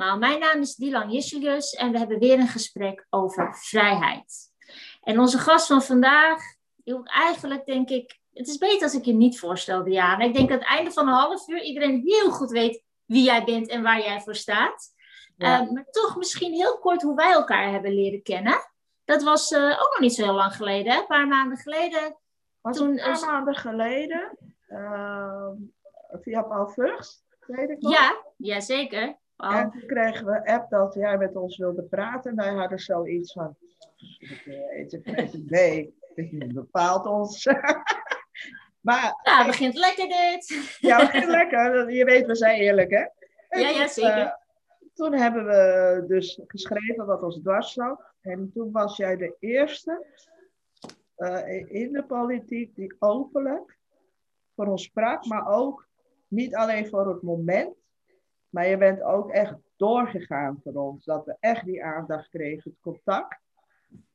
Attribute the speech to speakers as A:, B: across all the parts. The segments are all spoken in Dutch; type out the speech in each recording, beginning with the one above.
A: allemaal. Mijn naam is Dylan Jisselius en we hebben weer een gesprek over vrijheid. En onze gast van vandaag, eigenlijk denk ik, het is beter als ik je niet voorstel, Diana. Ik denk dat aan het einde van een half uur iedereen heel goed weet wie jij bent en waar jij voor staat. Eh, maar toch misschien heel kort hoe wij elkaar hebben leren kennen. Dat was uh, ook nog niet zo heel lang geleden, hè? een paar maanden geleden.
B: Was toen, een paar maanden geleden, uh, via Paul Vugst, weet ik nog.
A: Ja, ja zeker.
B: En toen kregen we app dat jij met ons wilde praten. Wij hadden zoiets van, nee, dit bepaalt ons.
A: maar, ja, het begint lekker dit.
B: ja, het begint lekker. Je weet, we zijn eerlijk, hè?
A: ja, ja, zeker. Uh,
B: toen hebben we dus geschreven wat ons dwars lag. En toen was jij de eerste uh, in de politiek die openlijk voor ons sprak, maar ook niet alleen voor het moment, maar je bent ook echt doorgegaan voor ons. Dat we echt die aandacht kregen, het contact.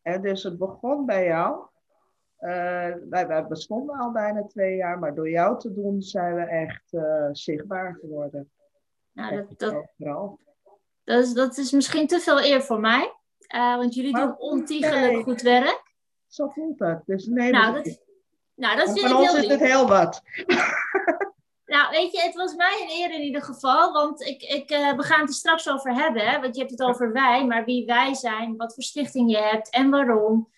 B: En dus het begon bij jou. Uh, wij, wij, bestonden al bijna twee jaar, maar door jou te doen zijn we echt uh, zichtbaar geworden.
A: Nou, dat, dat, dat, is, dat is misschien te veel eer voor mij, uh, want jullie maar, doen ontiegelijk nee. goed werk.
B: Zo voelt het. Dus nee,
A: nou, dat, is, nou, dat vind
B: van
A: ik
B: ons
A: heel
B: is het heel wat.
A: Nou, weet je, het was mij een eer in ieder geval. Want ik, ik, uh, we gaan het er straks over hebben. Hè? Want je hebt het over wij, maar wie wij zijn, wat voor stichting je hebt en waarom.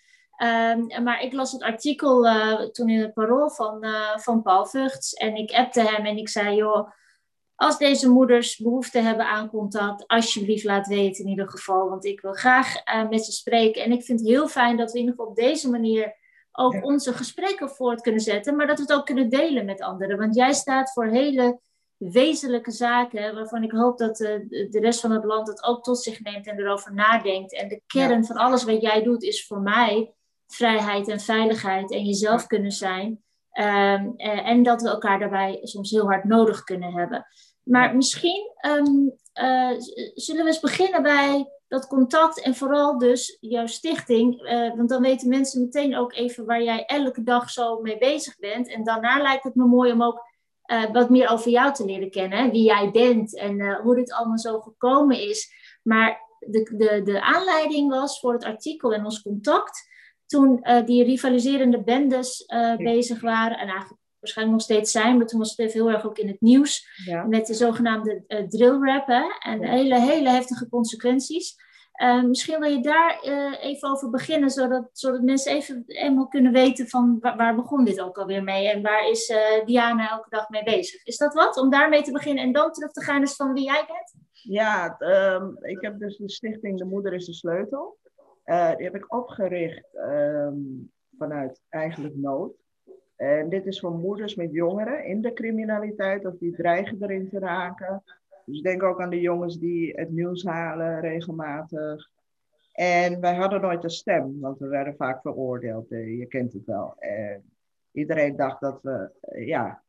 A: Um, maar ik las het artikel uh, toen in het parool van, uh, van Paul Vugts. En ik appte hem en ik zei, joh, als deze moeders behoefte hebben aan contact, alsjeblieft laat weten in ieder geval. Want ik wil graag met ze spreken. En ik vind het heel fijn dat we in ieder geval op deze manier ook onze gesprekken voort kunnen zetten, maar dat we het ook kunnen delen met anderen. Want jij staat voor hele wezenlijke zaken, waarvan ik hoop dat de, de rest van het land het ook tot zich neemt en erover nadenkt. En de kern van alles wat jij doet is voor mij vrijheid en veiligheid en jezelf kunnen zijn. Um, en dat we elkaar daarbij soms heel hard nodig kunnen hebben. Maar misschien um, uh, zullen we eens beginnen bij dat contact en vooral dus jouw stichting. Uh, want dan weten mensen meteen ook even waar jij elke dag zo mee bezig bent. En daarna lijkt het me mooi om ook uh, wat meer over jou te leren kennen. Wie jij bent en uh, hoe dit allemaal zo gekomen is. Maar de, de, de aanleiding was voor het artikel en ons contact. Toen die rivaliserende bendes bezig waren. En eigenlijk waarschijnlijk nog steeds zijn, maar toen was het even heel erg ook in het nieuws. Ja. Met de zogenaamde uh, drill rap hè, en hele, hele heftige consequenties. Uh, misschien wil je daar uh, even over beginnen, zodat, zodat mensen even eenmaal kunnen weten van waar, waar begon dit ook alweer mee en waar is Diana elke dag mee bezig. Is dat wat? Om daarmee te beginnen en dan terug te gaan eens van wie jij bent?
B: Ja, um, ik heb dus de stichting De Moeder is de Sleutel. die heb ik opgericht um, vanuit eigenlijk nood. En dit is voor moeders met jongeren in de criminaliteit of die dreigen erin te raken. Dus denk ook aan de jongens die het nieuws halen regelmatig. En wij hadden nooit een stem, want we werden vaak veroordeeld. Je kent het wel. En iedereen dacht dat we ja,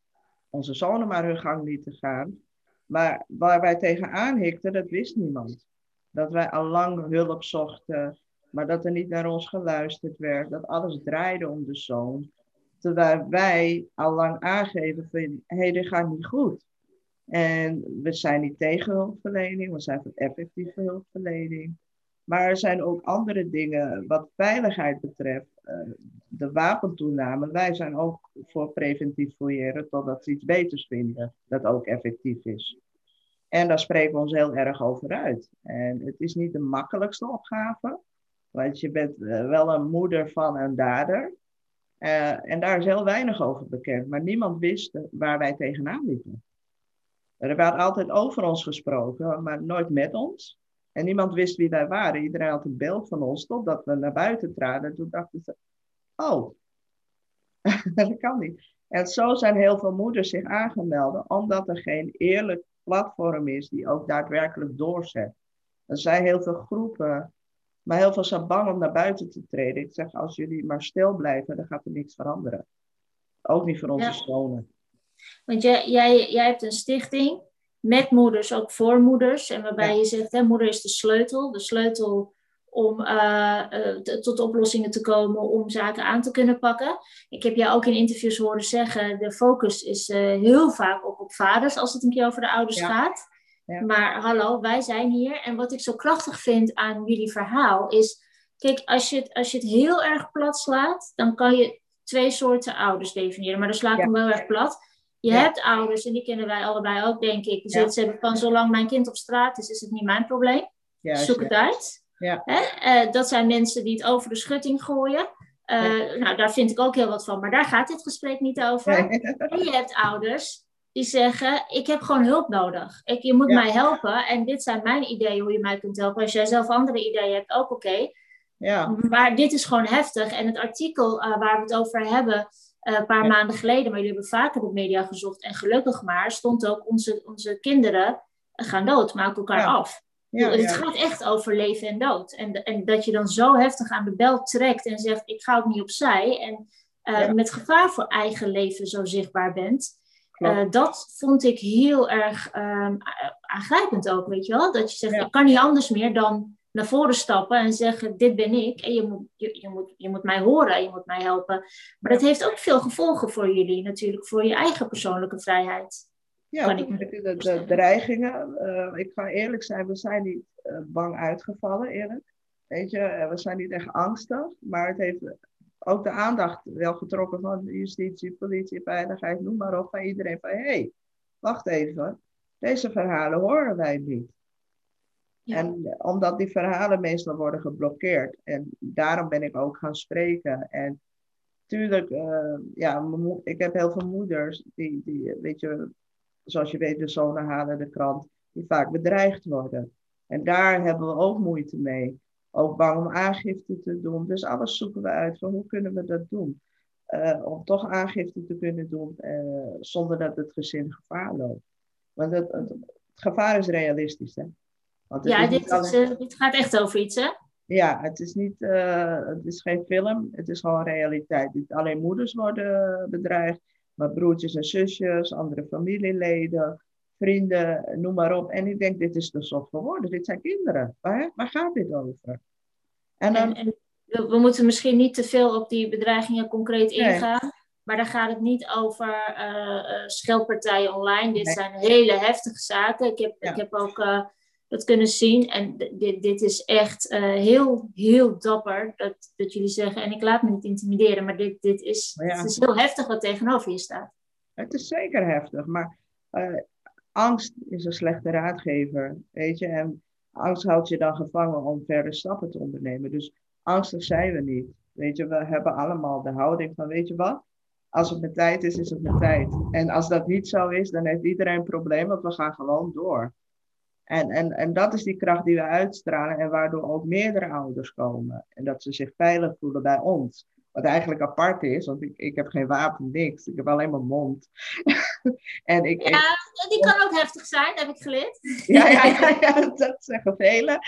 B: onze zonen maar hun gang lieten gaan. Maar waar wij tegenaan hikten, dat wist niemand. Dat wij al lang hulp zochten, maar dat er niet naar ons geluisterd werd. Dat alles draaide om de zoon. Terwijl wij al lang aangeven van, hé, hey, dit gaat niet goed. En we zijn niet tegen hulpverlening, we zijn voor effectieve hulpverlening. Maar er zijn ook andere dingen wat veiligheid betreft. Uh, de wapentoename. Wij zijn ook voor preventief fouilleren totdat ze iets beters vinden dat ook effectief is. En daar spreken we ons heel erg over uit. En het is niet de makkelijkste opgave, want je bent uh, wel een moeder van een dader. Uh, en daar is heel weinig over bekend, maar niemand wist waar wij tegenaan liepen. Er werd altijd over ons gesproken, maar nooit met ons. En niemand wist wie wij waren. Iedereen had een beeld van ons, totdat we naar buiten traden. Toen dachten ze, oh, dat kan niet. En zo zijn heel veel moeders zich aangemeld, omdat er geen eerlijk platform is die ook daadwerkelijk doorzet. Er zijn heel veel groepen maar heel veel zijn bang om naar buiten te treden. Ik zeg, als jullie maar stil blijven, dan gaat er niks veranderen. Ook niet voor onze ja. zonen.
A: Want jij, jij, jij hebt een stichting met moeders, ook voor moeders. En waarbij ja. je zegt, hè, moeder is de sleutel. De sleutel om uh, uh, tot oplossingen te komen, om zaken aan te kunnen pakken. Ik heb jou ook in interviews horen zeggen, de focus is uh, heel vaak op, op vaders als het een keer over de ouders ja. gaat. Maar hallo, wij zijn hier. En wat ik zo krachtig vind aan jullie verhaal is, kijk, als je het, als je het heel erg plat slaat, dan kan je twee soorten ouders definiëren. Maar dan sla ik hem heel erg plat. Je hebt ouders, en die kennen wij allebei ook, denk ik. Die ze hebben van zolang mijn kind op straat is, is het niet mijn probleem. Zoek het uit.
B: Ja.
A: Hè? Eh, dat zijn mensen die het over de schutting gooien. Uh, Nou, daar vind ik ook heel wat van, maar daar gaat dit gesprek niet over. En je hebt ouders die zeggen: Ik heb gewoon hulp nodig. Ik, je moet mij helpen. En dit zijn mijn ideeën hoe je mij kunt helpen. Als jij zelf andere ideeën hebt, ook oké.
B: Ja.
A: Maar dit is gewoon heftig. En het artikel uh, waar we het over hebben, uh, een paar maanden geleden, maar jullie hebben vaker de media gezocht. En gelukkig maar, stond ook: onze, onze kinderen gaan dood, maken elkaar af. Ja, het gaat echt over leven en dood. En, en dat je dan zo heftig aan de bel trekt en zegt: Ik ga ook niet opzij. En uh, met gevaar voor eigen leven zo zichtbaar bent. Uh, dat vond ik heel erg um, aangrijpend ook, weet je wel. Dat je zegt: Ik kan niet anders meer dan naar voren stappen en zeggen: Dit ben ik. En je moet, je, je, moet, je moet mij horen, je moet mij helpen. Maar dat heeft ook veel gevolgen voor jullie, natuurlijk, voor je eigen persoonlijke vrijheid.
B: Ja, ik de, de dreigingen. Uh, ik ga eerlijk zijn, we zijn niet uh, bang uitgevallen, eerlijk. Weet je, eh, we zijn niet echt angstig, maar het heeft ook de aandacht wel getrokken van justitie, politie, veiligheid, noem maar op, van iedereen van hé, hey, wacht even, deze verhalen horen wij niet. Ja. En omdat die verhalen meestal worden geblokkeerd. En daarom ben ik ook gaan spreken. En tuurlijk, uh, ja, ik heb heel veel moeders die, die weet je, zoals je weet, de zonen halen de krant, die vaak bedreigd worden. En daar hebben we ook moeite mee. Ook bang om aangifte te doen. Dus alles zoeken we uit van hoe kunnen we dat doen. Uh, om toch aangifte te kunnen doen uh, zonder dat het gezin gevaar loopt. Want het, het, het gevaar is realistisch. Hè?
A: Want ja, dit, is, dit, gaat echt over iets, hè?
B: Ja, het is, niet, uh, het is geen film, het is gewoon realiteit. Niet alleen moeders worden bedreigd, mijn broertjes en zusjes, andere familieleden, vrienden, noem maar op. En ik denk, dit is de soort geworden. Dit zijn kinderen. Waar, waar gaat dit over?
A: En dan... En, en we moeten misschien niet te veel op die bedreigingen concreet ingaan. Nee. Maar daar gaat het niet over uh, uh, scheldpartijen online. Dit nee. zijn hele heftige zaken. Ik heb, ja. ik heb ook uh, dat kunnen zien. En dit, dit is echt uh, heel, heel dapper dat, dat jullie zeggen. En ik laat me niet intimideren, maar dit, dit is, ja. het is heel heftig wat tegenover je staat.
B: Het is zeker heftig, maar uh, angst is een slechte raadgever. Weet je, en angst houdt je dan gevangen om verder stappen te ondernemen. Dus angstig zijn we niet. Weet je, we hebben allemaal de houding van: weet je wat? Als het met tijd is, is het met tijd. En als dat niet zo is, dan heeft iedereen een probleem, want we gaan gewoon door. En, en, en dat is die kracht die we uitstralen en waardoor ook meerdere ouders komen. En dat ze zich veilig voelen bij ons. Wat eigenlijk apart is, want ik, ik heb geen wapen, niks. Ik heb alleen mijn mond.
A: en ik, ja, ik, die kan ook heftig zijn, heb ik geleerd.
B: ja, ja, ja, ja, dat zeggen velen.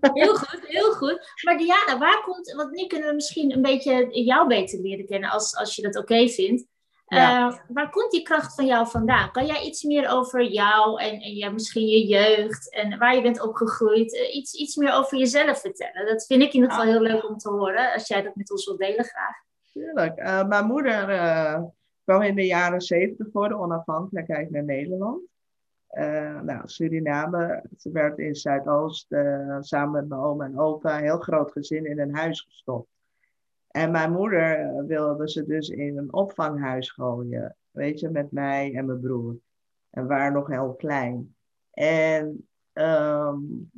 A: heel goed, heel goed. Maar Diana, waar komt, want nu kunnen we misschien een beetje jou beter leren kennen, als, als je dat oké okay vindt. Ja. Uh, waar komt die kracht van jou vandaan? Kan jij iets meer over jou en, en ja, misschien je jeugd en waar je bent opgegroeid, uh, iets, iets meer over jezelf vertellen? Dat vind ik in ieder geval heel leuk om te horen, als jij dat met ons wilt delen graag.
B: Tuurlijk. Uh, mijn moeder kwam in de jaren zeventig voor de onafhankelijkheid naar Nederland. nou, Suriname, ze werd in Zuidoost samen met mijn oom en opa een heel groot gezin in een huis gestopt. En mijn moeder eh, wilde ze dus in een opvanghuis gooien. Weet je, met mij en mijn broer. En we waren nog heel klein. En um,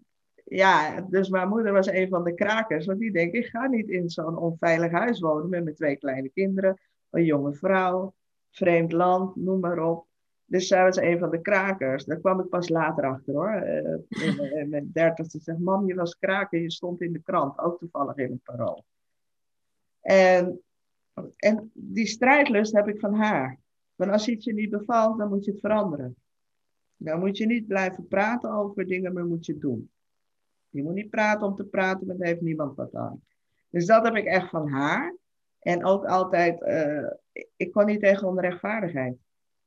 B: ja, dus mijn moeder was een van de krakers. Want die denkt, ik ga niet in zo'n onveilig huis wonen met mijn twee kleine kinderen. Een jonge vrouw, vreemd land, noem maar op. Dus zij was een van de krakers. Daar kwam ik pas later achter hoor. Uh, in, in mijn dertigste zegt, mam, je was kraker, je stond in de krant. Ook toevallig in het parool. En, en die strijdlust heb ik van haar. Want als iets je niet bevalt, dan moet je het veranderen. Dan moet je niet blijven praten over dingen, maar moet je het doen. Je moet niet praten om te praten, maar daar heeft niemand wat aan. Dus dat heb ik echt van haar. En ook altijd, uh, ik kon niet tegen onrechtvaardigheid.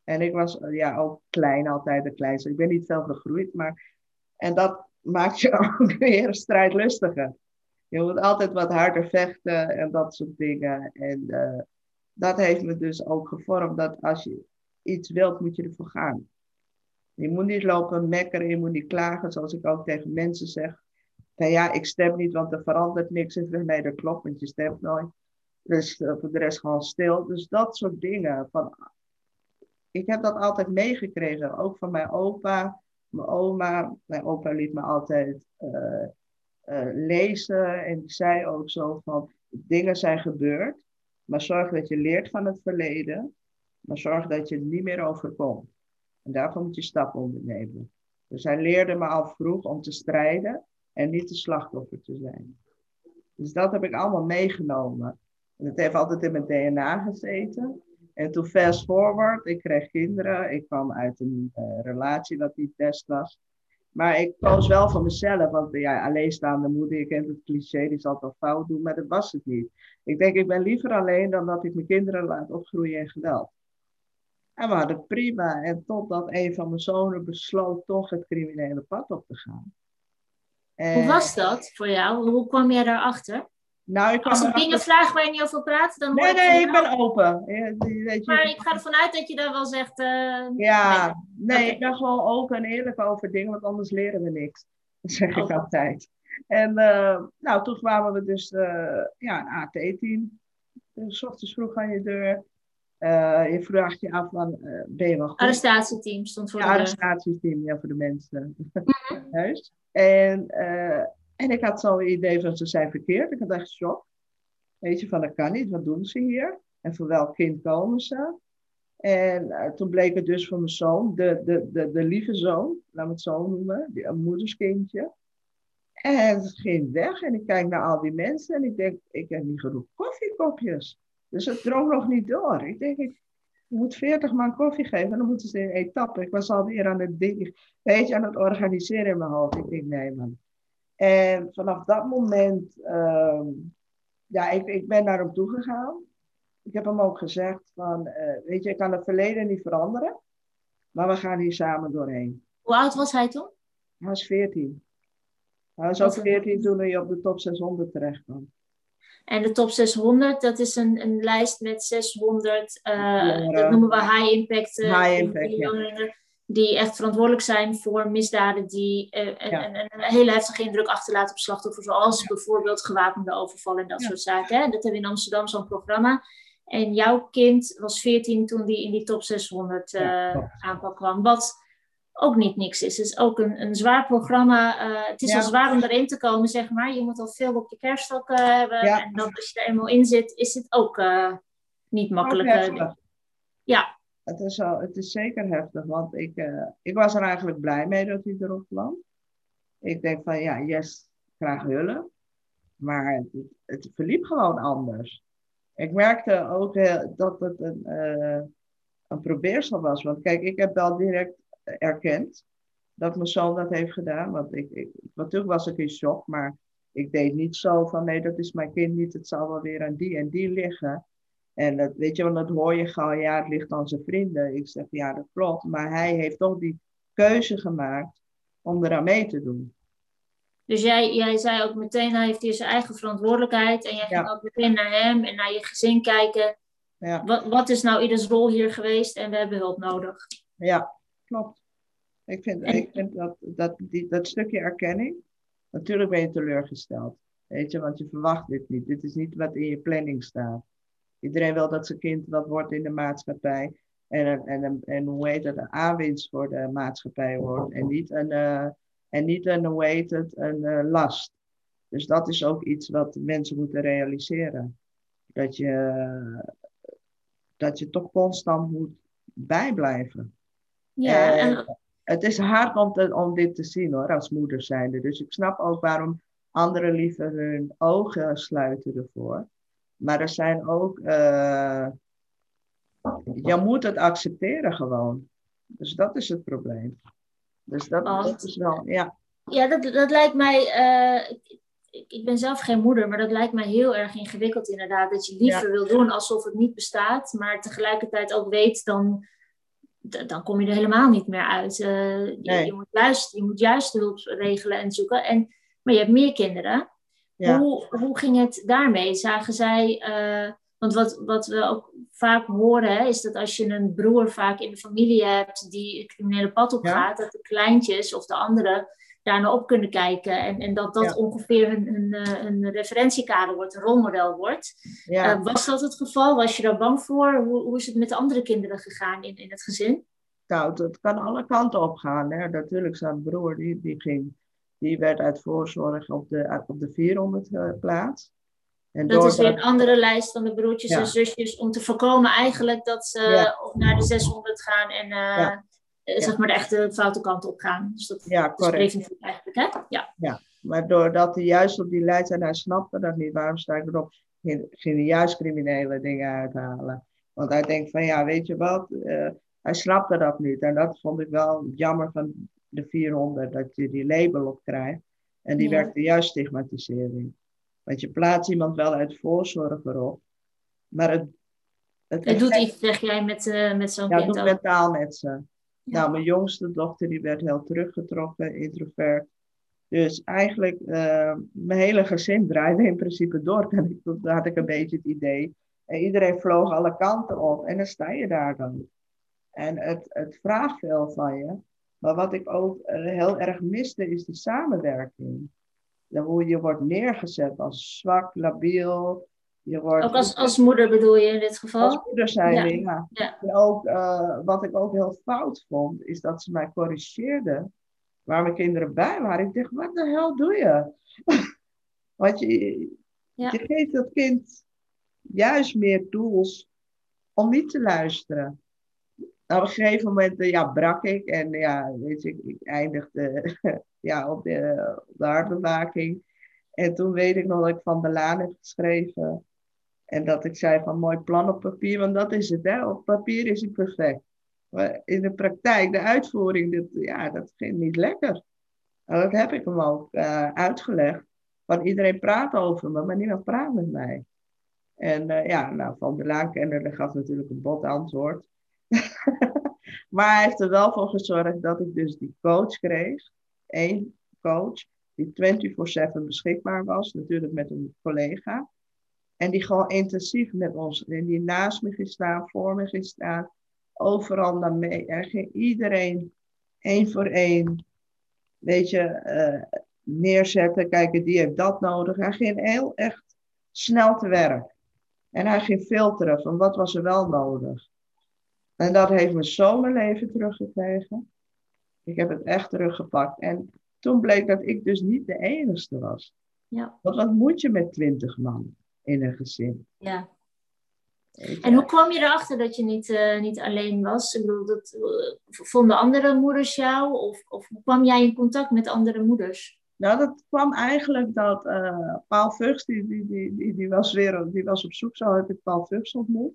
B: En ik was ja, ook klein, altijd de kleinste. Ik ben niet veel gegroeid, maar... En dat maakt je ook weer strijdlustiger. Je moet altijd wat harder vechten en dat soort dingen. En uh, dat heeft me dus ook gevormd dat als je iets wilt, moet je ervoor gaan. Je moet niet lopen mekkeren, je moet niet klagen, zoals ik ook tegen mensen zeg. Van ja, ik stem niet, want er verandert niks. Ik zeg, nee, dat klopt, want je stemt nooit. Dus uh, voor de rest gewoon stil. Dus dat soort dingen. Van, ik heb dat altijd meegekregen, ook van mijn opa, mijn oma. Mijn opa liet me altijd uh, lezen en zei ook zo van, dingen zijn gebeurd, maar zorg dat je leert van het verleden, maar zorg dat je het niet meer overkomt. En daarvoor moet je stappen ondernemen. Dus hij leerde me al vroeg om te strijden en niet de slachtoffer te zijn. Dus dat heb ik allemaal meegenomen. En het heeft altijd in mijn DNA gezeten. En toen fast forward, ik kreeg kinderen. Ik kwam uit een uh, relatie dat niet best was. Maar ik koos wel voor mezelf, want ja, alleenstaande moeder, je kent het cliché, die zal het wel fout doen, maar dat was het niet. Ik denk, ik ben liever alleen dan dat ik mijn kinderen laat opgroeien in geweld. En we hadden prima. En totdat een van mijn zonen besloot toch het criminele pad op te gaan.
A: En... Hoe was dat voor jou? Hoe kwam jij daarachter?
B: Nou, ik
A: Als ik dingen vraag waar je niet over praat, dan
B: Nee, nee, ik ben open.
A: Weet je, maar ik ga ervan uit dat je dan wel zegt... Uh,
B: ja, nee, ik ben gewoon open en eerlijk over dingen, want anders leren we niks. Dat zeg ik okay. altijd. En uh, nou, toen kwamen we dus uh, ja, een AT-team. Dus ochtends vroeg aan je deur. je vraagt je af, van, ben je wel goed?
A: Arrestatieteam stond voor
B: ja, de arrestatieteam, ja, voor de mensen. Juist. En en ik had zo'n idee van ze zijn verkeerd. Ik had echt shock. Weet je, van dat kan niet. Wat doen ze hier? En voor welk kind komen ze? En uh, toen bleek het dus voor mijn zoon, de, de, de, de lieve zoon, laat me het zo noemen, die, een moederskindje. En het ging weg en ik kijk naar al die mensen en ik denk, ik heb niet genoeg koffiekopjes. Dus het drong nog niet door. Ik denk, ik moet 40 man koffie geven en dan moeten ze in etappe. Ik was alweer aan het ding, weet je, aan het organiseren in mijn hoofd. Ik denk, nee man, en vanaf dat moment, uh, ja, ik, ik ben naar hem toe gegaan. Ik heb hem ook gezegd van, uh, weet je, ik kan het verleden niet veranderen, maar we gaan hier samen doorheen.
A: Hoe oud was hij toen?
B: Hij was 14. Hij was ook 14 toen hij op de top 600 terecht kwam.
A: En de top 600, dat is een, een lijst met 600, uh, dat noemen we high impact,
B: uh, high impact ja
A: die echt verantwoordelijk zijn voor misdaden die uh, een, een, hele heftige indruk achterlaten op slachtoffers, zoals bijvoorbeeld gewapende overvallen en dat soort zaken. Hè? Dat hebben we in Amsterdam, zo'n programma. En jouw kind was 14 toen die in die top 600 uh, aanpak kwam. Wat ook niet niks is. Het is ook een, een zwaar programma. Uh, het is al zwaar om erin te komen, zeg maar. Je moet al veel op je kerststok hebben. En dan als je er eenmaal in zit, is het ook niet makkelijk. ja,
B: het is, het is zeker heftig, want ik, uh, ik was er eigenlijk blij mee dat hij erop kwam. Ik denk van ja, yes, graag hulp. Maar het, verliep gewoon anders. Ik merkte ook uh, dat het een, uh, een probeersel was. Want kijk, ik heb wel direct erkend dat mijn zoon dat heeft gedaan. Want ik, ik, natuurlijk was ik in shock, maar ik deed niet zo van nee, dat is mijn kind niet. Het zal wel weer aan die en die liggen. En dat, weet je, want dat hoor je gauw, ja, het ligt aan zijn vrienden. Ik zeg, ja, dat klopt. Maar hij heeft toch die keuze gemaakt om eraan mee te doen.
A: Dus jij, jij zei ook meteen, hij heeft hier zijn eigen verantwoordelijkheid. En jij ging ook meteen naar hem en naar je gezin kijken. Ja. Wat, wat is nou ieders rol hier geweest en we hebben hulp nodig?
B: Ja, klopt. Ik vind, ik vind dat, dat, die, dat stukje erkenning, natuurlijk ben je teleurgesteld. Weet je, want je verwacht dit niet. Dit is niet wat in je planning staat. Iedereen wil dat zijn kind wat wordt in de maatschappij. En, en, en, hoe heet het, een aanwinst voor de maatschappij wordt. En niet een, uh, en niet een hoe heet het, een uh, last. Dus dat is ook iets wat mensen moeten realiseren. Dat je, dat je toch constant moet bijblijven. Ja, en... Het is hard om, te, om dit te zien hoor, als moeder zijnde. Dus ik snap ook waarom anderen liever hun ogen sluiten ervoor. Maar er zijn ook. Uh, je moet het accepteren gewoon. Dus dat is het probleem. Dus dat, dat is wel, ja.
A: Ja, dat, dat lijkt mij. Uh, ik, ik, ben zelf geen moeder, maar dat lijkt mij heel erg ingewikkeld inderdaad. Dat je liever wil doen alsof het niet bestaat, maar tegelijkertijd ook weet dan. Dan kom je er helemaal niet meer uit. Uh, je, je, moet juist, je moet juist hulp regelen en zoeken. En, maar je hebt meer kinderen. Hoe, hoe ging het daarmee? Zagen zij, uh, Want wat, wat we ook vaak horen, is dat als je een broer vaak in de familie hebt die het criminele pad op gaat, dat de kleintjes of de anderen daar naar op kunnen kijken. En, en dat dat ongeveer een, een, eh, een, referentiekader wordt, een rolmodel wordt. Ja. Uh, was dat het geval? Was je daar bang voor? Hoe, hoe is het met de andere kinderen gegaan in, in het gezin?
B: Nou, dat kan alle kanten op gaan. Hè. Natuurlijk, zijn broer die, die, ging, die werd uit voorzorg op de, op de 400 geplaatst.
A: En dat is weer een andere lijst dan de broertjes en zusjes, om te voorkomen eigenlijk dat ze naar de 600 gaan en uh, zeg maar de echte foute kant op gaan. Dus dat
B: ja, correct. is
A: eigenlijk, hè? Ja.
B: ja, maar doordat hij juist op die lijst en hij snapte dat niet, waarom sta ik erop, ging hij juist criminele dingen uithalen. Want hij denkt van, ja, weet je wat, uh, hij snapte dat niet. En dat vond ik wel jammer van de 400, dat je die label op krijgt. En die ja. werkte juist stigmatisering. Want je plaatst iemand wel uit voorzorg erop. Maar het...
A: Het, het doet iets, zeg jij, met, uh, met zo'n
B: ja, kind Ja, het doet mentaal met ze. Nou, mijn jongste dochter die werd heel teruggetrokken, introvert. Dus eigenlijk, uh, mijn hele gezin draaide in principe door. En ik, toen had ik een beetje het idee. En iedereen vloog alle kanten op. En dan sta je daar dan. En het, het vraagt veel van je. Maar wat ik ook uh, heel erg miste, is die samenwerking hoe je wordt neergezet als zwak, labiel. Je wordt,
A: ook als, als moeder bedoel je in dit geval?
B: Als moeder zijn ja. ja. En ook, uh, wat ik ook heel fout vond, is dat ze mij corrigeerden. Waar mijn kinderen bij waren. Ik dacht, wat de hel doe je? Want je, ja. je geeft dat kind juist meer tools om niet te luisteren. Nou, op een gegeven moment ja, brak ik en ja, weet je, ik eindigde ja, op, de, hartbewaking. En toen weet ik nog dat ik van de Laan heb geschreven. En dat ik zei van mooi plan op papier, want dat is het. Hè? Op papier is het perfect. Maar in de praktijk, de uitvoering, dat, ja, dat ging niet lekker. En dat heb ik hem ook uh, uitgelegd. Want iedereen praat over me, maar niemand praat met mij. En uh, ja, nou, Van der Laan kende, gaf natuurlijk een bot antwoord. maar hij heeft er wel voor gezorgd dat ik dus die coach kreeg één coach die 24/7 beschikbaar was, natuurlijk met een collega. En die gewoon intensief met ons, en die naast me ging staan, voor me ging staan, overal naar mee. Er ging iedereen één voor één, weet je, uh, neerzetten. Kijken, die heeft dat nodig. Hij ging heel echt snel te werk. En hij ging filteren van wat was er wel nodig. En dat heeft me zo mijn leven teruggekregen. Ik heb het echt teruggepakt. En toen bleek dat ik dus niet de enige was. Ja. Want wat moet je met twintig man in een gezin?
A: Ja. En hoe kwam je erachter dat je niet, uh, niet alleen was? Ik bedoel, dat, uh, vonden andere moeders jou? Of, of hoe kwam jij in contact met andere moeders?
B: Nou, dat kwam eigenlijk dat uh, Paul Vugs, die, die, die, die, die, was weer die was op zoek, zo heb ik Paul Vugs ontmoet.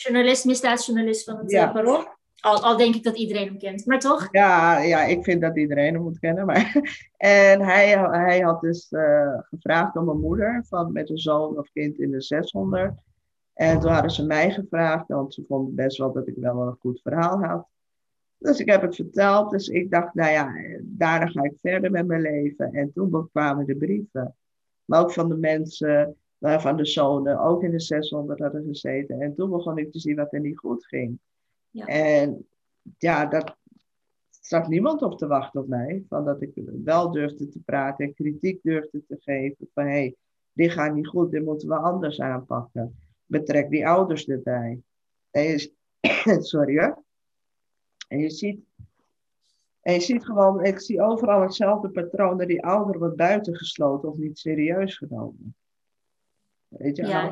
A: Journalist, misdaadjournalist van het ja. Parool. Al, al denk ik dat iedereen hem kent, maar toch?
B: Ja, ja ik vind dat iedereen hem moet kennen. Maar... En hij, hij had dus uh, gevraagd om een moeder van, met een zoon of kind in de 600. En toen hadden ze mij gevraagd, want ze vonden best wel dat ik wel een goed verhaal had. Dus ik heb het verteld. Dus ik dacht, nou ja, daarna ga ik verder met mijn leven. En toen kwamen de brieven. Maar ook van de mensen, waarvan de zonen ook in de 600 hadden gezeten. En toen begon ik te zien wat er niet goed ging. Ja. En ja, daar zat niemand op te wachten op mij. Van dat ik wel durfde te praten en kritiek durfde te geven. Van hé, hey, dit gaat niet goed, dit moeten we anders aanpakken. Betrek die ouders erbij. En je, sorry hoor. En je ziet, en je ziet gewoon, ik zie overal hetzelfde patroon. Dat die ouder wordt buitengesloten of niet serieus genomen. Weet je, ja.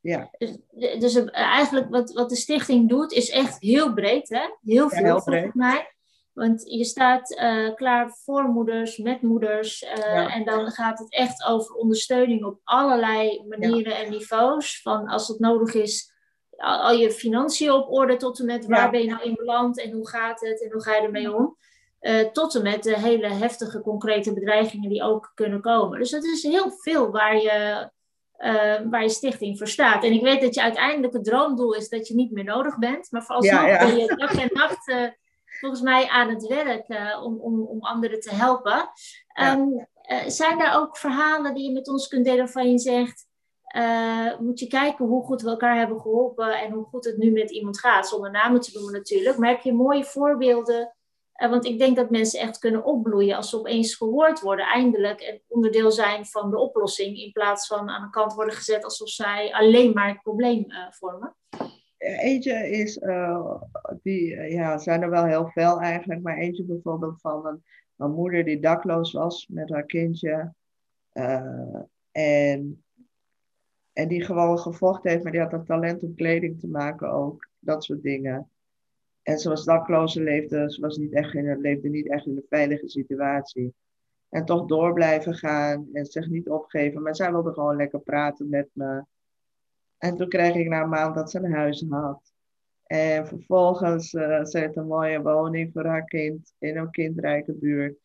B: Ja.
A: Dus, dus eigenlijk wat, wat de stichting doet, is echt heel breed, hè? Heel veel volgens mij. Want je staat uh, klaar voor moeders, met moeders. Uh, En dan gaat het echt over ondersteuning op allerlei manieren en niveaus. Van als het nodig is, al, al, je financiën op orde tot en met waar ben je nou in beland en hoe gaat het en hoe ga je ermee om. Uh, tot en met de hele heftige concrete bedreigingen die ook kunnen komen. Dus dat is heel veel waar je waar je stichting voor staat. En ik weet dat je uiteindelijk het droomdoel is dat je niet meer nodig bent. Maar vooralsnog ja, ja. ben je dag en nacht uh, volgens mij aan het werk uh, om, om, om anderen te helpen. Um, zijn er ook verhalen die je met ons kunt delen waarvan je zegt... uh, moet je kijken hoe goed we elkaar hebben geholpen en hoe goed het nu met iemand gaat. Zonder namen te noemen natuurlijk. Maar heb je mooie voorbeelden? Uh, want ik denk dat mensen echt kunnen opbloeien als ze opeens gehoord worden, eindelijk. En onderdeel zijn van de oplossing. In plaats van aan de kant worden gezet alsof zij alleen maar het probleem uh, vormen.
B: Eentje is, die, ja, zijn er wel heel veel eigenlijk. Maar eentje bijvoorbeeld van een, een moeder die dakloos was met haar kindje. en en die gewoon gevochten heeft, maar die had een talent om kleding te maken ook. Dat soort dingen. En ze was dakloze, leefde, ze was niet echt in, leefde niet echt in een veilige situatie. En toch door blijven gaan en zich niet opgeven. Maar zij wilde gewoon lekker praten met me. En toen kreeg ik na een maand dat ze een huis had. En vervolgens, uh, ze heeft een mooie woning voor haar kind in een kindrijke buurt.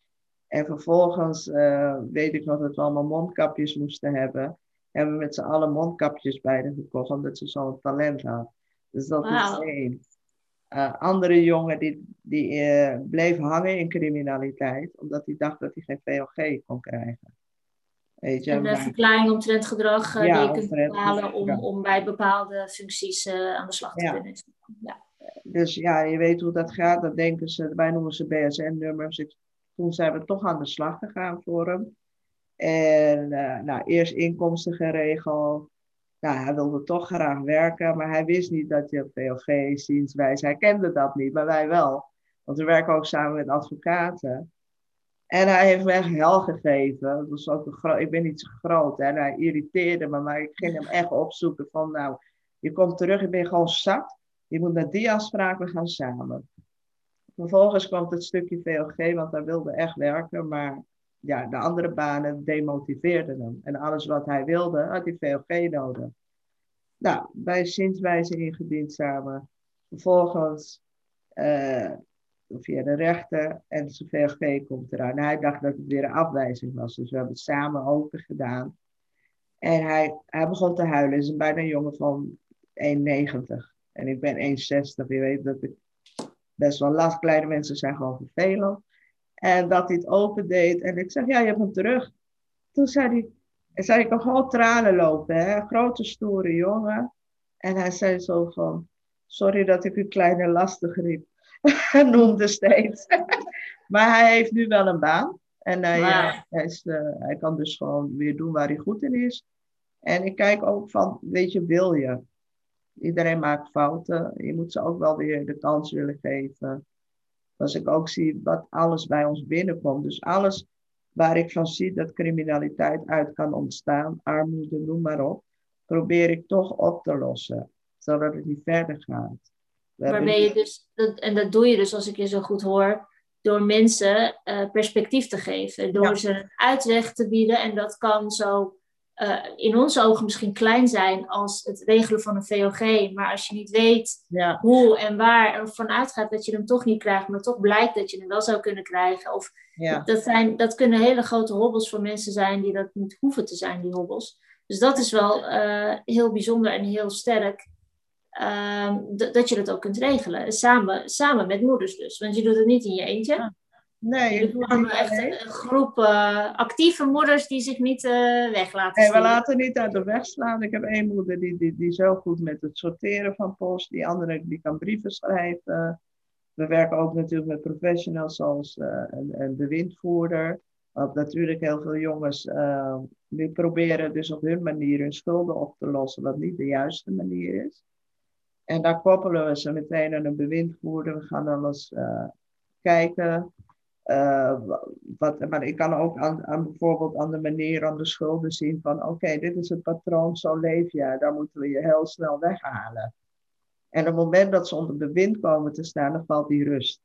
B: En vervolgens uh, weet ik nog dat we allemaal mondkapjes moesten hebben hebben we met z'n allen mondkapjes bij haar gekocht, omdat ze zo'n talent had. Dus dat is één. Uh, andere jongen die, die uh, bleef hangen in criminaliteit, omdat hij dacht dat hij geen VOG kon krijgen.
A: Weet je, en de verklaring omtrent gedrag uh, ja, die je kunt bepalen om, om bij bepaalde functies aan de slag te ja. kunnen. Ja.
B: Dus ja, je weet hoe dat gaat. Dat denken ze, wij noemen ze BSN-nummers. Toen zijn we toch aan de slag gegaan voor hem. En nou, eerst inkomsten geregeld. Nou, hij wilde toch graag werken, maar hij wist niet dat je VOG, zienswijze, hij kende dat niet, maar wij wel. Want we werken ook samen met advocaten. En hij heeft me echt hel gegeven. Dat was ook een ik ben niet zo groot hè? en hij irriteerde me, maar ik ging hem echt opzoeken van nou, je komt terug, je bent gewoon zat. Je moet naar die afspraak, gaan samen. Vervolgens kwam het stukje VOG, want hij wilde echt werken, maar ja, de andere banen demotiveerden hem. En alles wat hij wilde, had hij VOG nodig. Nou, bij zienswijze ingediend samen. Vervolgens uh, via de rechter en zijn VOG komt eraan. Hij dacht dat het weer een afwijzing was. Dus we hebben het samen open gedaan. En hij, hij begon te huilen. Hij is bijna een jongen van 1,90. En ik ben 1,60. Je weet dat ik best wel last. Kleine mensen zijn gewoon vervelend. En dat hij het open deed. En ik zeg, ja, je hebt hem terug. Toen zei hij, en zei ik nog gewoon tranen lopen, hè? grote stoere jongen. En hij zei zo van, sorry dat ik u kleine lastig riep. noemde steeds. maar hij heeft nu wel een baan. En hij, uh, hij, is, uh, hij kan dus gewoon weer doen waar hij goed in is. En ik kijk ook van, weet je, wil je? Iedereen maakt fouten. Je moet ze ook wel weer de kans willen geven. Als ik ook zie wat alles bij ons binnenkomt. Dus alles waar ik van zie dat criminaliteit uit kan ontstaan, armoede, noem maar op, probeer ik toch op te lossen, zodat het niet verder gaat.
A: Waarmee je dus, en dat doe je dus als ik je zo goed hoor, door mensen uh, perspectief te geven, door ze een uitweg te bieden. En dat kan zo uh, in onze ogen misschien klein zijn als het regelen van een VOG. Maar als je niet weet ja. hoe en waar ervan uitgaat dat je hem toch niet krijgt, maar toch blijkt dat je hem wel zou kunnen krijgen. Of ja. dat, zijn, dat kunnen hele grote hobbels voor mensen zijn die dat niet hoeven te zijn, die hobbels. Dus dat is wel uh, heel bijzonder en heel sterk. Uh, dat je dat ook kunt regelen. Samen, samen met moeders dus. Want je doet het niet in je eentje. Nee. We vormen echt een, groep uh, actieve moeders die zich niet uh, weg laten
B: Nee, we laten niet uit de weg slaan. Ik heb één moeder die, die, die zo goed met het sorteren van post. Die andere die kan brieven schrijven. We werken ook natuurlijk met professionals zoals uh, een, een bewindvoerder. Want natuurlijk heel veel jongens die proberen dus op hun manier hun schulden op te lossen. Wat niet de juiste manier is. En daar koppelen we ze meteen aan een bewindvoerder. We gaan alles kijken uh, wat, maar ik kan ook aan, aan, bijvoorbeeld aan de manier, aan de schulden zien van oké, dit is het patroon, zo leef je, daar moeten we je heel snel weghalen. En op het moment dat ze onder bewind komen te staan, dan valt die rust.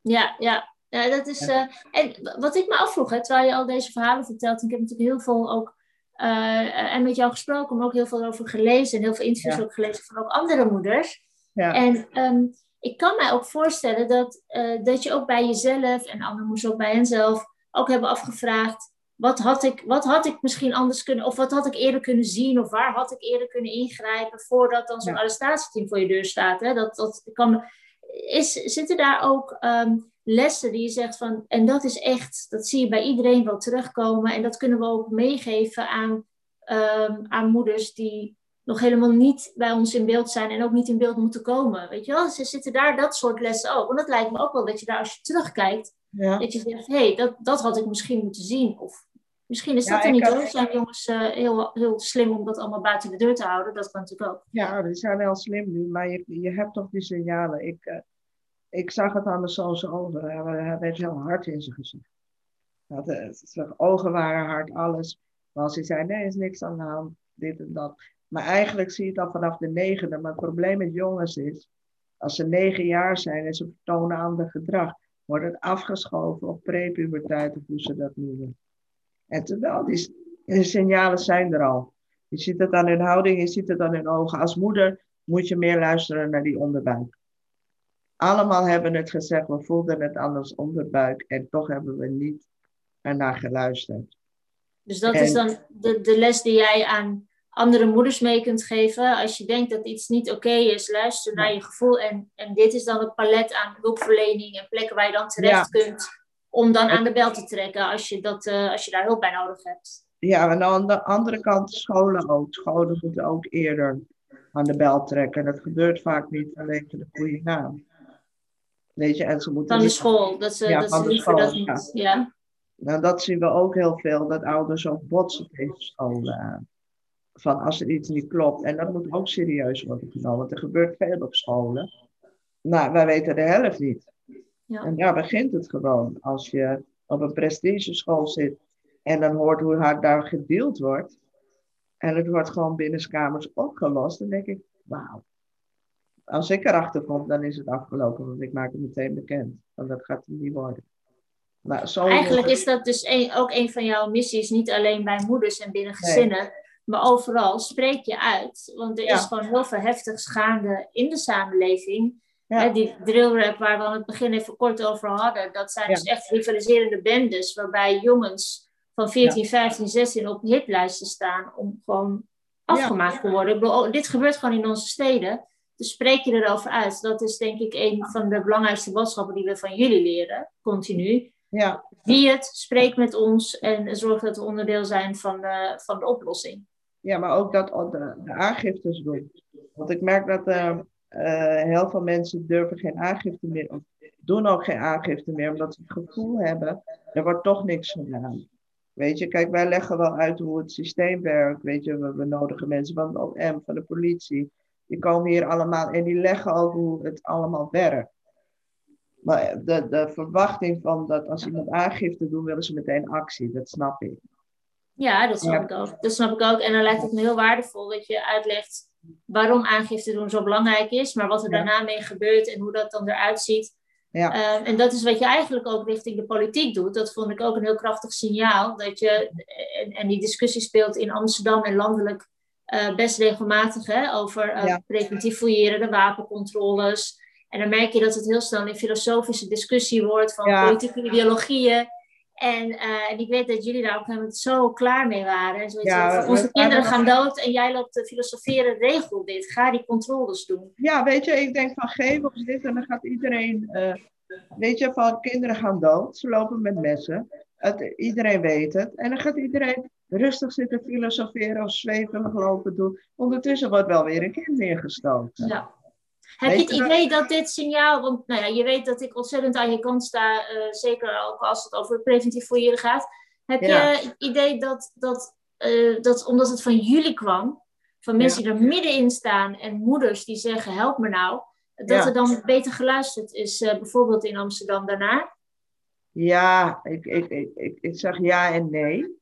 A: Ja, ja. ja dat is, Uh, en wat ik me afvroeg, hè, terwijl je al deze verhalen vertelt, en ik heb natuurlijk heel veel ook uh, en met jou gesproken, maar ook heel veel over gelezen en heel veel interviews ook gelezen van ook andere moeders. Ja. En um, ik kan mij ook voorstellen dat, uh, dat je ook bij jezelf en anderen moesten ook bij henzelf ook hebben afgevraagd. Wat had, ik, wat had ik misschien anders kunnen, of wat had ik eerder kunnen zien, of waar had ik eerder kunnen ingrijpen voordat dan zo'n ja. arrestatieteam voor je deur staat? Hè? Dat, dat kan, is, zitten daar ook um, lessen die je zegt van, en dat is echt, dat zie je bij iedereen wel terugkomen, en dat kunnen we ook meegeven aan ehm, aan moeders die nog helemaal niet bij ons in beeld zijn en ook niet in beeld moeten komen. Weet je wel, ze zitten daar dat soort lessen ook. En dat lijkt me ook wel dat je daar als je terugkijkt,
B: Ja.
A: dat je zegt, hé, hey, dat, dat had ik misschien moeten zien. Of misschien is
B: Ja,
A: dat er niet hoor. Zijn jongens eh, heel, heel slim om dat allemaal buiten de deur te houden? Dat kan natuurlijk ook.
B: Ja, die zijn wel slim nu, maar je, je hebt toch die signalen. Ik, eh, ik zag het aan mijn zoons ogen. Hij, hij werd heel hard in zijn gezicht. Dat, eh, zijn ogen waren hard, alles. Maar als hij zei, nee, er is niks aan de hand, dit en dat. Maar eigenlijk zie je het al vanaf de negende. Maar het probleem met jongens is, als ze negen jaar zijn en ze vertonen ander gedrag, wordt het afgeschoven op prepuberteit of hoe ze dat noemen. En terwijl die, die signalen zijn er al. Je ziet het aan hun houding, je ziet het aan hun ogen. Als moeder moet je meer luisteren naar die onderbuik. Allemaal hebben het gezegd, we voelden het ons onderbuik en toch hebben we niet ernaar geluisterd.
A: Dus dat
B: En-
A: is dan de, de les die jij aan andere moeders mee kunt geven. Als je denkt dat iets niet oké is, luister naar je gevoel. En, en dit is dan het palet aan hulpverlening en plekken waar je dan terecht kunt. Om dan aan de bel te trekken als je, dat, eh, als je daar hulp bij nodig hebt.
B: Ja, en aan de andere kant scholen ook. Scholen moeten ook eerder aan de bel trekken. Dat gebeurt vaak niet vanwege de goede naam. Weet je, en ze moeten
A: Van de school. Dat ze,
B: Ja,
A: dat ze liever dat niet. Ja.
B: Nou, dat zien we ook heel veel, dat ouders ook botsen tegen scholen aan. Van als er iets niet klopt. En dat moet ook serieus worden genomen, want er gebeurt veel op scholen. Nou, wij weten de helft niet.
A: Ja.
B: En daar begint het gewoon. Als je op een prestigeschool zit en dan hoort hoe hard daar gedeeld wordt. En het wordt gewoon binnenskamers opgelost, dan denk ik, wauw. Als ik erachter kom, dan is het afgelopen, want ik maak het meteen bekend. Want dat gaat het niet worden. Nou, zo
A: Eigenlijk is dat dus een, ook een van jouw missies, niet alleen bij moeders en binnen gezinnen, maar overal. Spreek je uit. Want er
B: Ja.
A: is gewoon heel veel heftigs gaande in de samenleving.
B: Ja.
A: Hè, die drillrap waar we aan het begin even kort over hadden, dat zijn
B: Ja.
A: dus echt rivaliserende bendes, waarbij jongens van 14, 15, 16 op hitlijsten staan om gewoon afgemaakt te worden. Ik bedoel, oh, dit gebeurt gewoon in onze steden. Dus spreek je erover uit. Dat is denk ik een van de belangrijkste boodschappen die we van jullie leren, continu.
B: Ja,
A: Zie het, spreek met ons en zorg dat we onderdeel zijn van de, van de oplossing.
B: Ja maar ook dat de, de aangiftes doen. Want ik merk dat eh, heel veel mensen durven geen aangifte meer, of doen ook geen aangifte meer, omdat ze het gevoel hebben, er wordt toch niks gedaan. Weet je, kijk, wij leggen wel uit hoe het systeem werkt. Weet je, we, we nodigen mensen van de OM, van de politie. Die komen hier allemaal en die leggen ook hoe het allemaal werkt. Maar de, de verwachting van dat als iemand aangifte doet, willen ze meteen actie. Dat snap ik.
A: Ja, dat snap
B: Ja.
A: ik ook. Dat snap ik ook. En dan lijkt het me heel waardevol dat je uitlegt waarom aangifte doen zo belangrijk is, maar wat er
B: Ja.
A: daarna mee gebeurt en hoe dat dan eruit ziet.
B: Ja.
A: Eh, en dat is wat je eigenlijk ook richting de politiek doet. Dat vond ik ook een heel krachtig signaal. Dat je, en, en die discussie speelt in Amsterdam en landelijk eh, best regelmatig hè, over eh,
B: Ja.
A: preventief fouilleren, de wapencontroles. En dan merk je dat het heel snel een filosofische discussie wordt van politieke ideologieën. En, eh, en ik weet dat jullie daar op een gegeven moment zo klaar mee waren. En zoiets
B: Ja,
A: van,
B: we-
A: onze kinderen gaan dood en jij loopt te filosoferen, regel dit. Ga die controles doen.
B: Ja, weet je, ik denk van geef ons dit en dan gaat iedereen, eh, weet je, van kinderen gaan dood, ze lopen met messen, het, iedereen weet het. En dan gaat iedereen rustig zitten filosoferen of zweven lopen doen. Ondertussen wordt wel weer een kind neergestoken.
A: Ja. Heb je het idee dat dit signaal, want nou ja, je weet dat ik ontzettend aan je kant sta, eh, zeker ook als het over preventief fouilleren gaat. Heb
B: Ja.
A: je het idee dat, dat, eh, dat omdat het van jullie kwam, van mensen die er middenin staan en moeders die zeggen help me nou, dat
B: Ja.
A: er dan beter geluisterd is, eh, bijvoorbeeld in Amsterdam daarna?
B: Ja, ik, ik, ik, ik, ik zeg ja en nee.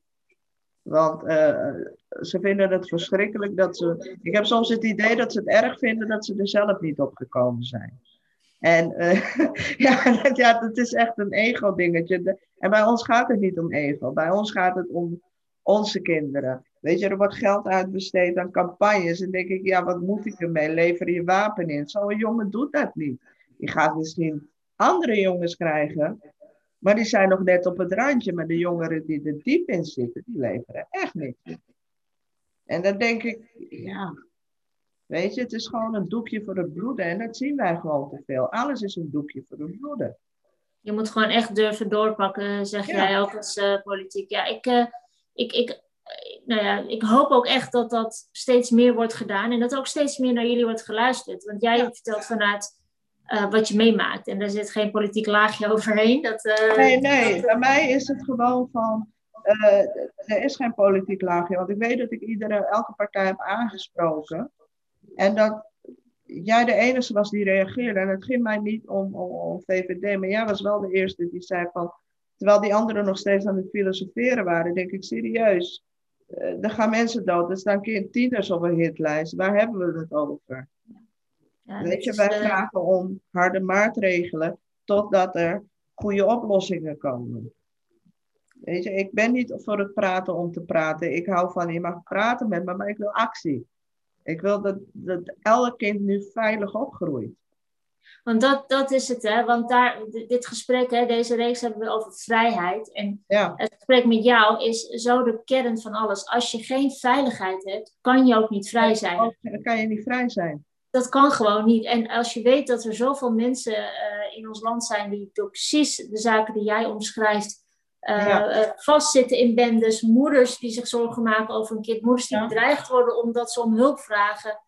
B: Want eh, ze vinden het verschrikkelijk dat ze. Ik heb soms het idee dat ze het erg vinden dat ze er zelf niet op gekomen zijn. En eh, ja, dat, ja, is echt een ego-dingetje. En bij ons gaat het niet om ego. Bij ons gaat het om onze kinderen. Weet je, er wordt geld uitbesteed aan campagnes. En denk ik, ja, wat moet ik ermee? Lever je wapen in. Zo'n jongen doet dat niet. Die gaat misschien andere jongens krijgen. Maar die zijn nog net op het randje. Maar de jongeren die er diep in zitten, die leveren echt niks. En dan denk ik, ja, weet je, het is gewoon een doekje voor het bloeden. En dat zien wij gewoon te veel. Alles is een doekje voor het bloeden.
A: Je moet gewoon echt durven doorpakken, zeg
B: Ja.
A: jij ook als eh, politiek. Ja, ik, eh, ik, ik nou ja, ik hoop ook echt dat dat steeds meer wordt gedaan en dat ook steeds meer naar jullie wordt geluisterd. Want jij vertelt vanuit uh, wat je meemaakt en daar zit geen politiek laagje overheen. Dat,
B: uh, nee, nee, bij mij is het gewoon van, uh, er is geen politiek laagje. Want ik weet dat ik iedere, elke partij heb aangesproken. En dat jij de enige was die reageerde. En het ging mij niet om, om, om VVD, maar jij was wel de eerste die zei van, terwijl die anderen nog steeds aan het filosoferen waren, denk ik serieus uh, er gaan mensen dood. Er staan tieners op een hitlijst. Waar hebben we het over? Ja, Weet je, wij uh... vragen om harde maatregelen totdat er goede oplossingen komen. Weet je, ik ben niet voor het praten om te praten. Ik hou van, je mag praten met me, maar ik wil actie. Ik wil dat, dat elk kind nu veilig opgroeit.
A: Want dat, dat is het, hè? Want daar, dit gesprek, hè, deze reeks hebben we over vrijheid. En
B: ja.
A: het gesprek met jou is zo de kern van alles. Als je geen veiligheid hebt, kan je ook niet vrij zijn.
B: Dan kan je niet vrij zijn.
A: Dat kan gewoon niet. En als je weet dat er zoveel mensen uh, in ons land zijn die door precies de zaken die jij omschrijft. Uh, ja. uh, vastzitten in bendes, moeders die zich zorgen maken over een kind, moeders die ja. bedreigd worden omdat ze om hulp vragen.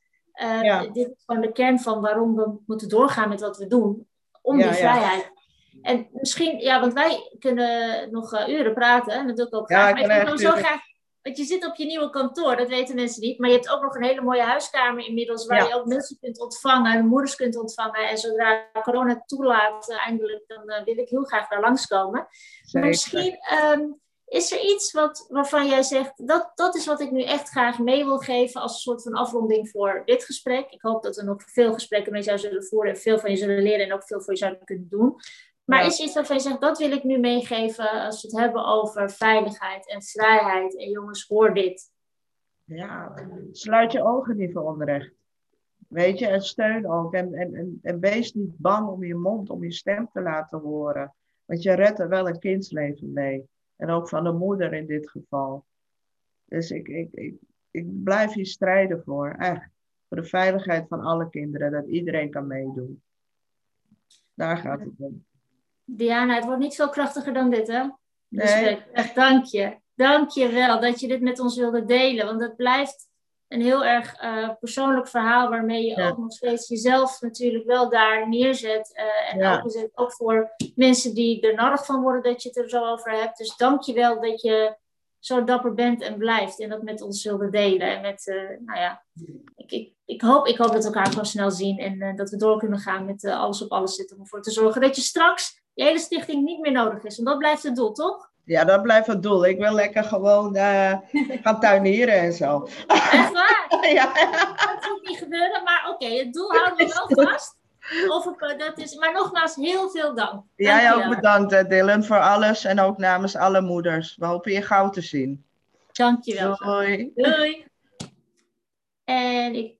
A: Uh, ja. Dit is gewoon de kern van waarom we moeten doorgaan met wat we doen. Om die vrijheid. En misschien, ja, want wij kunnen nog uren praten. En dat doe ik ook graag. maar ik wil zo graag. Want je zit op je nieuwe kantoor, dat weten mensen niet. Maar je hebt ook nog een hele mooie huiskamer inmiddels. Waar je ook mensen kunt ontvangen, moeders kunt ontvangen. En zodra corona toelaat, uh, eindelijk, dan wil ik heel graag daar langskomen. Maar misschien. Um, is er iets wat, waarvan jij zegt, dat, dat is wat ik nu echt graag mee wil geven als een soort van afronding voor dit gesprek? Ik hoop dat we nog veel gesprekken mee zou zullen voeren en veel van je zullen leren en ook veel voor je zouden kunnen doen. Maar ja. is er iets waarvan je zegt, dat wil ik nu meegeven als we het hebben over veiligheid en vrijheid? En jongens, hoor dit.
B: Ja, sluit je ogen niet voor onrecht. Weet je, en steun ook. En, en, en, en wees niet bang om je mond, om je stem te laten horen. Want je redt er wel een kindsleven mee. En ook van de moeder in dit geval. Dus ik, ik, ik, ik blijf hier strijden voor, echt. Voor de veiligheid van alle kinderen, dat iedereen kan meedoen. Daar gaat het om.
A: Diana, het wordt niet veel krachtiger dan dit, hè? Dus nee. echt dank je. Dank je wel dat je dit met ons wilde delen. Want het blijft een heel erg uh, persoonlijk verhaal waarmee je ja. ook nog steeds jezelf natuurlijk wel daar neerzet. Uh, en ja. ook voor mensen die er nodig van worden dat je het er zo over hebt. Dus dank je wel dat je zo dapper bent en blijft en dat met ons wilde delen. En met, uh, nou ja, ik, ik, ik, hoop, ik hoop dat we elkaar gewoon snel zien en dat we door kunnen gaan met alles op alles zitten om ervoor te zorgen dat je straks je hele stichting niet meer nodig is. Want dat blijft het doel, toch?
B: Ja, dat blijft het doel. Ik wil lekker gewoon uh, gaan tuinieren en zo.
A: Echt waar? ja. Dat moet niet gebeuren, maar oké, okay, het doel houden we wel vast. Of dat is, maar nogmaals, heel veel dank.
B: Jij ook bedankt, Dylan, voor alles en ook namens alle moeders. We hopen je gauw te zien.
A: Dankjewel.
B: Doei.
A: Doei. En ik